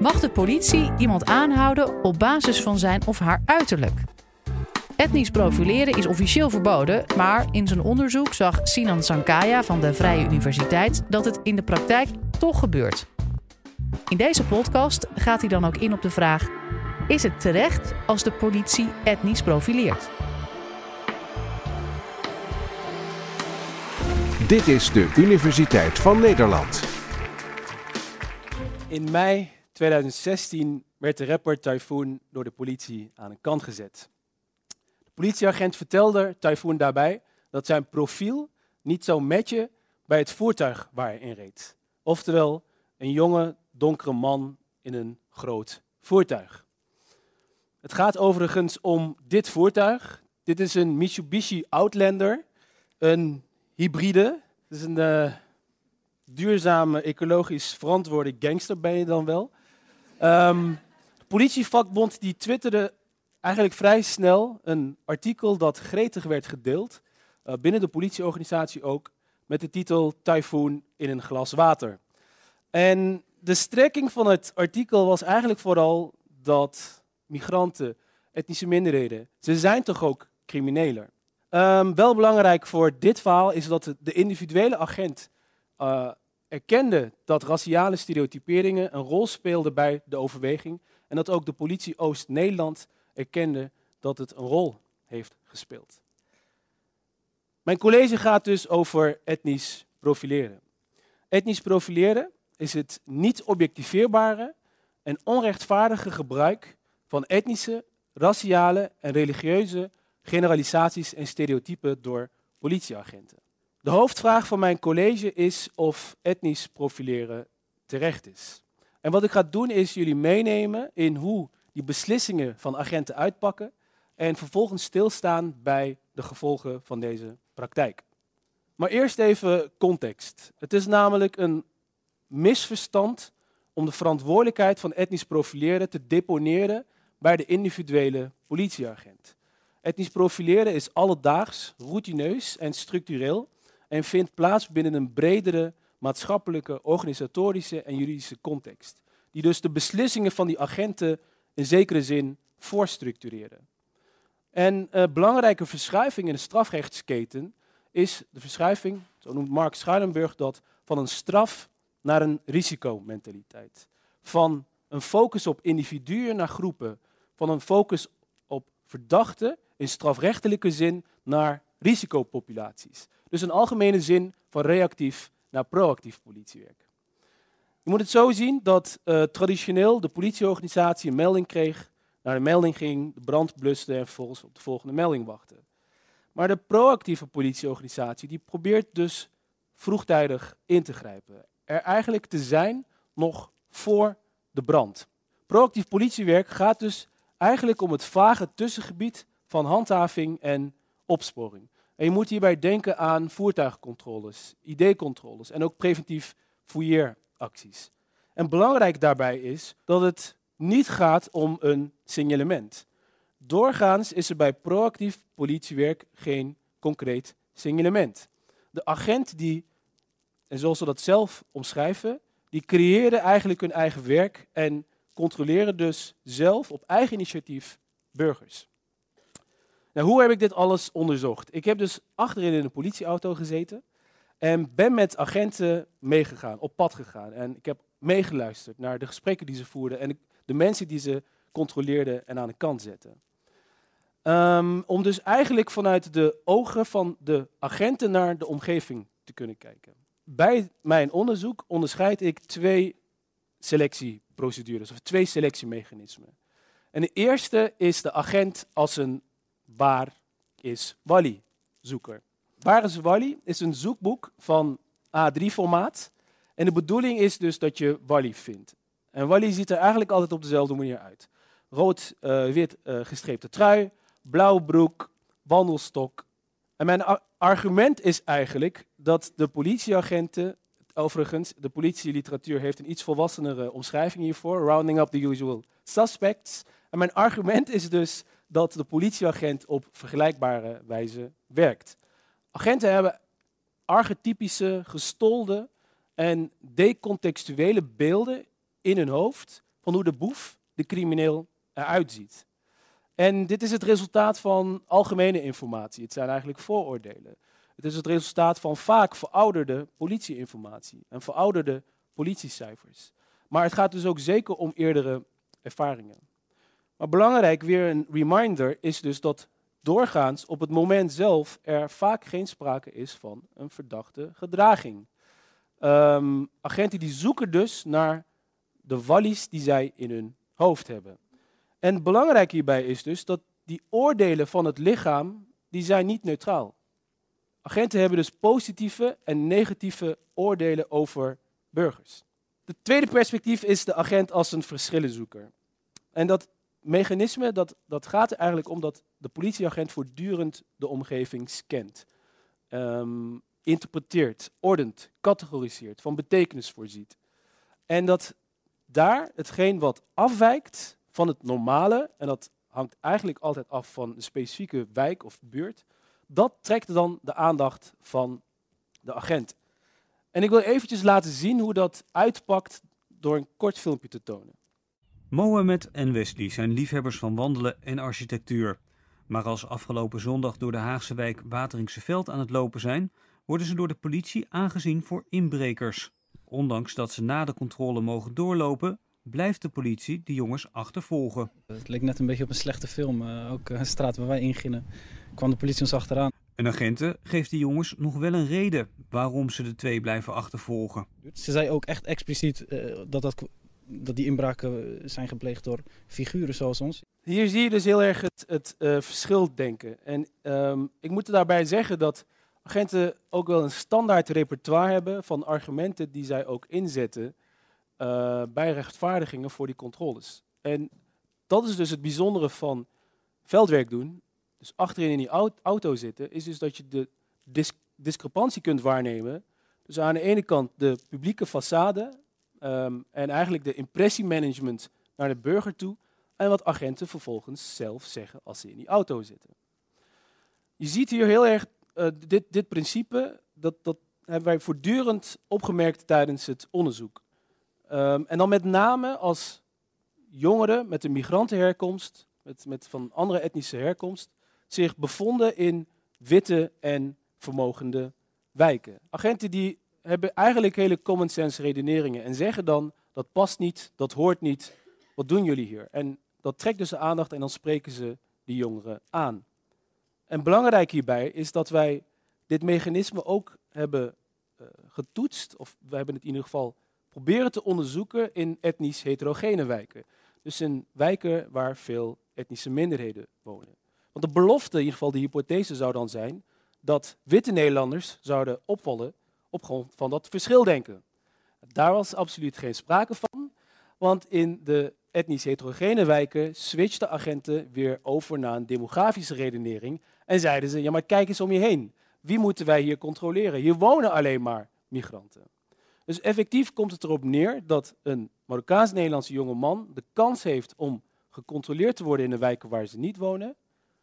Mag de politie iemand aanhouden op basis van zijn of haar uiterlijk? Etnisch profileren is officieel verboden, maar in zijn onderzoek zag Sinan Sankaya van de Vrije Universiteit dat het in de praktijk toch gebeurt. In deze podcast gaat hij dan ook in op de vraag: is het terecht als de politie etnisch profileert? Dit is de Universiteit van Nederland. In mei 2016 werd de rapper Typhoon door de politie aan een kant gezet. De politieagent vertelde Typhoon daarbij dat zijn profiel niet zou matchen bij het voertuig waar hij in reed. Oftewel, een jonge, donkere man in een groot voertuig. Het gaat overigens om dit voertuig. Dit is een Mitsubishi Outlander, een hybride. Het is een uh, duurzame, ecologisch verantwoorde gangster ben je dan wel. Um, politievakbond die twitterde eigenlijk vrij snel een artikel dat gretig werd gedeeld, uh, binnen de politieorganisatie ook, met de titel Typhoon in een glas water. En de strekking van het artikel was eigenlijk vooral dat migranten, etnische minderheden, ze zijn toch ook crimineler. Um, wel belangrijk voor dit verhaal is dat de individuele agent uh, erkende dat raciale stereotyperingen een rol speelden bij de overweging en dat ook de politie Oost-Nederland erkende dat het een rol heeft gespeeld. Mijn college gaat dus over etnisch profileren. Etnisch profileren is het niet objectiveerbare en onrechtvaardige gebruik van etnische, raciale en religieuze generalisaties en stereotypen door politieagenten. De hoofdvraag van mijn college is of etnisch profileren terecht is. En wat ik ga doen is jullie meenemen in hoe die beslissingen van agenten uitpakken en vervolgens stilstaan bij de gevolgen van deze praktijk. Maar eerst even context. Het is namelijk een misverstand om de verantwoordelijkheid van etnisch profileren te deponeren bij de individuele politieagent. Etnisch profileren is alledaags, routineus en structureel en vindt plaats binnen een bredere maatschappelijke, organisatorische en juridische context, die dus de beslissingen van die agenten in zekere zin voorstructureren. En een uh, belangrijke verschuiving in de strafrechtsketen is de verschuiving, zo noemt Mark Schuilenburg dat, van een straf naar een risicomentaliteit. Van een focus op individuen naar groepen, van een focus op verdachten in strafrechtelijke zin naar risicopopulaties. Dus een algemene zin van reactief naar proactief politiewerk. Je moet het zo zien dat uh, traditioneel de politieorganisatie een melding kreeg, naar de melding ging, de brand bluste en vervolgens op de volgende melding wachtte. Maar de proactieve politieorganisatie die probeert dus vroegtijdig in te grijpen. Er eigenlijk te zijn nog voor de brand. Proactief politiewerk gaat dus eigenlijk om het vage tussengebied van handhaving en opsporing. En je moet hierbij denken aan voertuigcontroles, ID-controles en ook preventief fouilleeracties. En belangrijk daarbij is dat het niet gaat om een signalement. Doorgaans is er bij proactief politiewerk geen concreet signalement. De agent die, en zoals ze dat zelf omschrijven, die creëren eigenlijk hun eigen werk en controleren dus zelf op eigen initiatief burgers. Nou, hoe heb ik dit alles onderzocht? Ik heb dus achterin in een politieauto gezeten en ben met agenten meegegaan, op pad gegaan. En ik heb meegeluisterd naar de gesprekken die ze voerden en de mensen die ze controleerden en aan de kant zetten. Um, om dus eigenlijk vanuit de ogen van de agenten naar de omgeving te kunnen kijken. Bij mijn onderzoek onderscheid ik twee selectieprocedures of twee selectiemechanismen. En de eerste is de agent als een Waar is Wally? Zoeker. Waar is Wally is een zoekboek van A3-formaat. En de bedoeling is dus dat je Wally vindt. En Wally ziet er eigenlijk altijd op dezelfde manier uit. Rood-wit uh, uh, gestreepte trui, blauw broek, wandelstok. En mijn argument is eigenlijk dat de politieagenten, overigens, de politieliteratuur heeft een iets volwassenere omschrijving hiervoor, rounding up the usual suspects. En mijn argument is dus dat de politieagent op vergelijkbare wijze werkt. Agenten hebben archetypische, gestolde en decontextuele beelden in hun hoofd van hoe de boef, de crimineel, eruit ziet. En dit is het resultaat van algemene informatie. Het zijn eigenlijk vooroordelen. Het is het resultaat van vaak verouderde politieinformatie en verouderde politiecijfers. Maar het gaat dus ook zeker om eerdere ervaringen. Maar belangrijk, weer een reminder, is dus dat doorgaans op het moment zelf er vaak geen sprake is van een verdachte gedraging. Um, agenten die zoeken dus naar de wallies die zij in hun hoofd hebben. En belangrijk hierbij is dus dat die oordelen van het lichaam, die zijn niet neutraal. Agenten hebben dus positieve en negatieve oordelen over burgers. Het tweede perspectief is de agent als een verschillenzoeker. En dat mechanisme dat, dat gaat er eigenlijk om dat de politieagent voortdurend de omgeving scant. Ehm, interpreteert, ordent, categoriseert, van betekenis voorziet. En dat daar hetgeen wat afwijkt van het normale, en dat hangt eigenlijk altijd af van een specifieke wijk of buurt, dat trekt dan de aandacht van de agent. En ik wil eventjes laten zien hoe dat uitpakt door een kort filmpje te tonen. Mohamed en Wesley zijn liefhebbers van wandelen en architectuur. Maar als afgelopen zondag door de Haagse wijk Wateringse Veld aan het lopen zijn, worden ze door de politie aangezien voor inbrekers. Ondanks dat ze na de controle mogen doorlopen, blijft de politie de jongens achtervolgen. Het leek net een beetje op een slechte film. Uh, ook een straat waar wij ingingen, kwam de politie ons achteraan. Een agente geeft de jongens nog wel een reden waarom ze de twee blijven achtervolgen. Ze zei ook echt expliciet uh, dat, dat, dat die inbraken zijn gepleegd door figuren zoals ons. Hier zie je dus heel erg het, het uh, verschil denken. En um, ik moet daarbij zeggen dat agenten ook wel een standaard repertoire hebben van argumenten die zij ook inzetten uh, bij rechtvaardigingen voor die controles. En dat is dus het bijzondere van veldwerk doen. Dus achterin in die auto zitten, is dus dat je de dis discrepantie kunt waarnemen. Dus aan de ene kant de publieke façade um, en eigenlijk de impressiemanagement naar de burger toe. En wat agenten vervolgens zelf zeggen als ze in die auto zitten. Je ziet hier heel erg uh, dit, dit principe, dat, dat hebben wij voortdurend opgemerkt tijdens het onderzoek. Um, en dan met name als jongeren met een migrantenherkomst, met, met van andere etnische herkomst, zich bevonden in witte en vermogende wijken. Agenten die hebben eigenlijk hele common sense redeneringen en zeggen dan dat past niet, dat hoort niet, wat doen jullie hier? En dat trekt dus de aandacht en dan spreken ze die jongeren aan. En belangrijk hierbij is dat wij dit mechanisme ook hebben uh, getoetst, of we hebben het in ieder geval proberen te onderzoeken in etnisch heterogene wijken. Dus in wijken waar veel etnische minderheden wonen. Want de belofte, in ieder geval de hypothese zou dan zijn, dat witte Nederlanders zouden opvallen op grond van dat verschildenken. Daar was absoluut geen sprake van, want in de etnisch heterogene wijken switchten agenten weer over naar een demografische redenering en zeiden ze, ja maar kijk eens om je heen. Wie moeten wij hier controleren? Hier wonen alleen maar migranten. Dus effectief komt het erop neer dat een Marokkaans-Nederlandse jonge man de kans heeft om gecontroleerd te worden in de wijken waar ze niet wonen,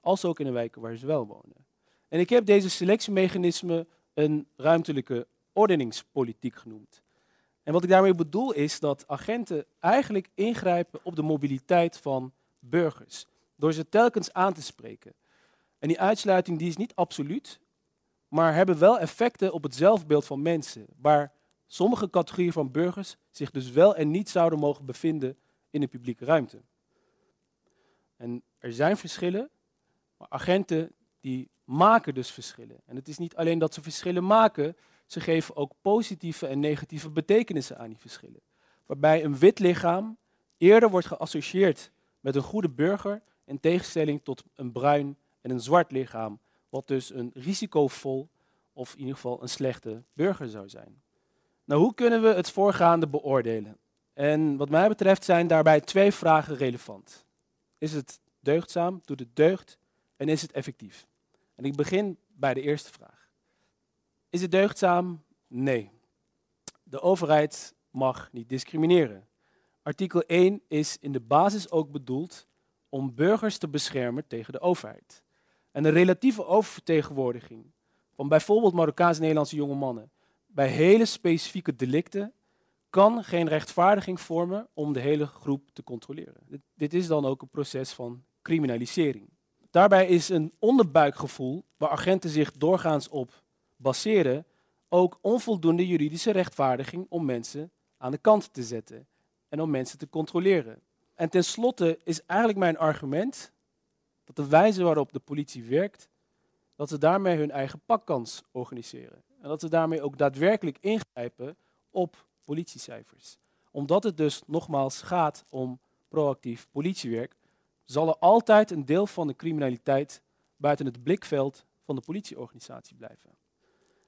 als ook in de wijken waar ze wel wonen. En ik heb deze selectiemechanisme een ruimtelijke ordeningspolitiek genoemd. En wat ik daarmee bedoel is dat agenten eigenlijk ingrijpen op de mobiliteit van burgers, door ze telkens aan te spreken. En die uitsluiting die is niet absoluut, maar hebben wel effecten op het zelfbeeld van mensen, waar sommige categorieën van burgers zich dus wel en niet zouden mogen bevinden in de publieke ruimte. En er zijn verschillen, maar agenten die maken dus verschillen. En het is niet alleen dat ze verschillen maken, ze geven ook positieve en negatieve betekenissen aan die verschillen. Waarbij een wit lichaam eerder wordt geassocieerd met een goede burger in tegenstelling tot een bruin en een zwart lichaam, wat dus een risicovol of in ieder geval een slechte burger zou zijn. Nou, hoe kunnen we het voorgaande beoordelen? En wat mij betreft zijn daarbij twee vragen relevant. Is het deugdzaam? Doet het deugd? En is het effectief? En ik begin bij de eerste vraag. Is het deugdzaam? Nee. De overheid mag niet discrimineren. Artikel 1 is in de basis ook bedoeld om burgers te beschermen tegen de overheid. En een relatieve oververtegenwoordiging van bijvoorbeeld Marokkaanse Nederlandse jonge mannen bij hele specifieke delicten kan geen rechtvaardiging vormen om de hele groep te controleren. Dit is dan ook een proces van criminalisering. Daarbij is een onderbuikgevoel, waar agenten zich doorgaans op baseren, ook onvoldoende juridische rechtvaardiging om mensen aan de kant te zetten en om mensen te controleren. En tenslotte is eigenlijk mijn argument dat de wijze waarop de politie werkt, dat ze daarmee hun eigen pakkans organiseren. En dat ze daarmee ook daadwerkelijk ingrijpen op politiecijfers. Omdat het dus nogmaals gaat om proactief politiewerk, zal er altijd een deel van de criminaliteit buiten het blikveld van de politieorganisatie blijven.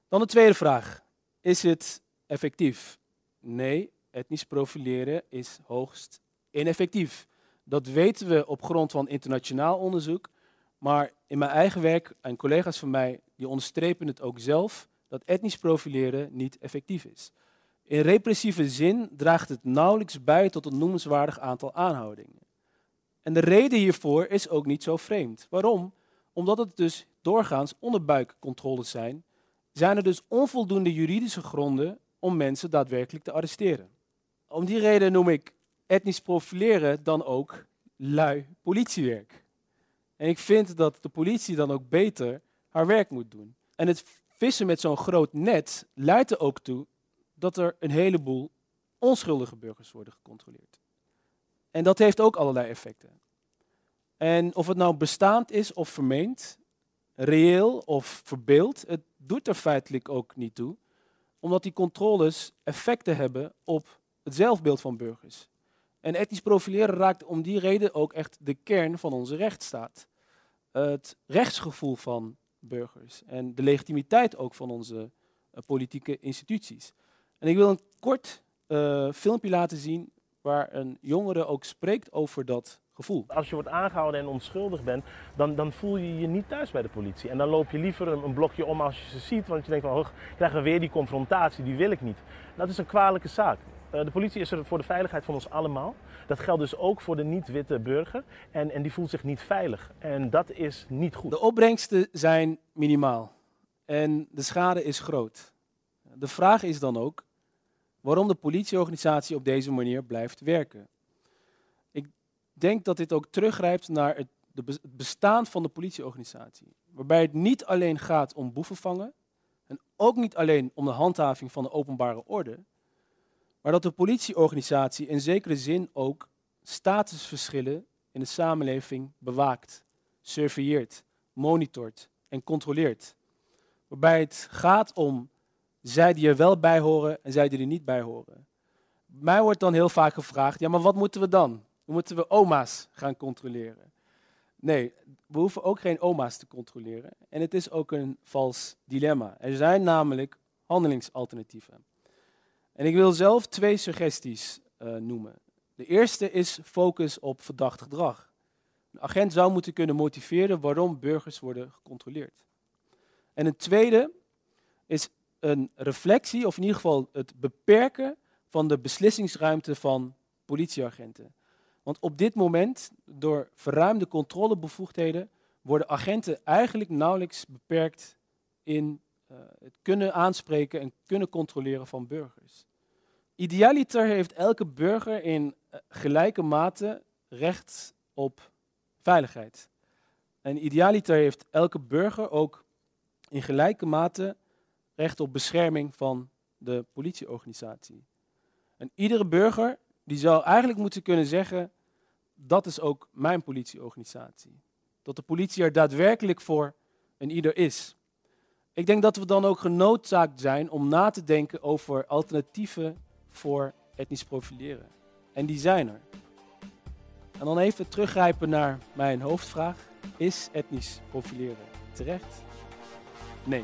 Dan de tweede vraag. Is het effectief? Nee, etnisch profileren is hoogst ineffectief. Dat weten we op grond van internationaal onderzoek. Maar in mijn eigen werk en collega's van mij, die onderstrepen het ook zelf, dat etnisch profileren niet effectief is. In repressieve zin draagt het nauwelijks bij tot een noemenswaardig aantal aanhoudingen. En de reden hiervoor is ook niet zo vreemd. Waarom? Omdat het dus doorgaans onderbuikcontroles zijn, zijn er dus onvoldoende juridische gronden om mensen daadwerkelijk te arresteren. Om die reden noem ik etnisch profileren dan ook lui politiewerk. En ik vind dat de politie dan ook beter haar werk moet doen. En het vissen met zo'n groot net leidt er ook toe dat er een heleboel onschuldige burgers worden gecontroleerd. En dat heeft ook allerlei effecten. En of het nou bestaand is of vermeend, reëel of verbeeld, het doet er feitelijk ook niet toe, omdat die controles effecten hebben op het zelfbeeld van burgers. En etnisch profileren raakt om die reden ook echt de kern van onze rechtsstaat. Het rechtsgevoel van burgers en de legitimiteit ook van onze uh, politieke instituties. En ik wil een kort uh, filmpje laten zien waar een jongere ook spreekt over dat gevoel. Als je wordt aangehouden en onschuldig bent, dan, dan voel je je niet thuis bij de politie. En dan loop je liever een, een blokje om als je ze ziet, want je denkt van, oh, krijgen we weer die confrontatie, die wil ik niet. Dat is een kwalijke zaak. Uh, de politie is er voor de veiligheid van ons allemaal. Dat geldt dus ook voor de niet-witte burger. En, en die voelt zich niet veilig. En dat is niet goed. De opbrengsten zijn minimaal. En de schade is groot. De vraag is dan ook waarom de politieorganisatie op deze manier blijft werken. Ik denk dat dit ook teruggrijpt naar het, het bestaan van de politieorganisatie. Waarbij het niet alleen gaat om boeven vangen. En ook niet alleen om de handhaving van de openbare orde maar dat de politieorganisatie in zekere zin ook statusverschillen in de samenleving bewaakt, surveilleert, monitort en controleert. Waarbij het gaat om zij die er wel bij horen en zij die er niet bij horen. Mij wordt dan heel vaak gevraagd, ja maar wat moeten we dan? Moeten we oma's gaan controleren? Nee, we hoeven ook geen oma's te controleren. En het is ook een vals dilemma. Er zijn namelijk handelingsalternatieven. En ik wil zelf twee suggesties uh, noemen. De eerste is focus op verdacht gedrag. Een agent zou moeten kunnen motiveren waarom burgers worden gecontroleerd. En een tweede is een reflectie, of in ieder geval het beperken van de beslissingsruimte van politieagenten. Want op dit moment, door verruimde controlebevoegdheden, worden agenten eigenlijk nauwelijks beperkt in uh, het kunnen aanspreken en kunnen controleren van burgers. Idealiter heeft elke burger in eh, gelijke mate recht op veiligheid. En idealiter heeft elke burger ook in gelijke mate recht op bescherming van de politieorganisatie. En iedere burger die zou eigenlijk moeten kunnen zeggen, dat is ook mijn politieorganisatie. Dat de politie er daadwerkelijk voor een ieder is. Ik denk dat we dan ook genoodzaakt zijn om na te denken over alternatieven voor etnisch profileren. En die zijn er. En dan even teruggrijpen naar mijn hoofdvraag. Is etnisch profileren terecht? Nee.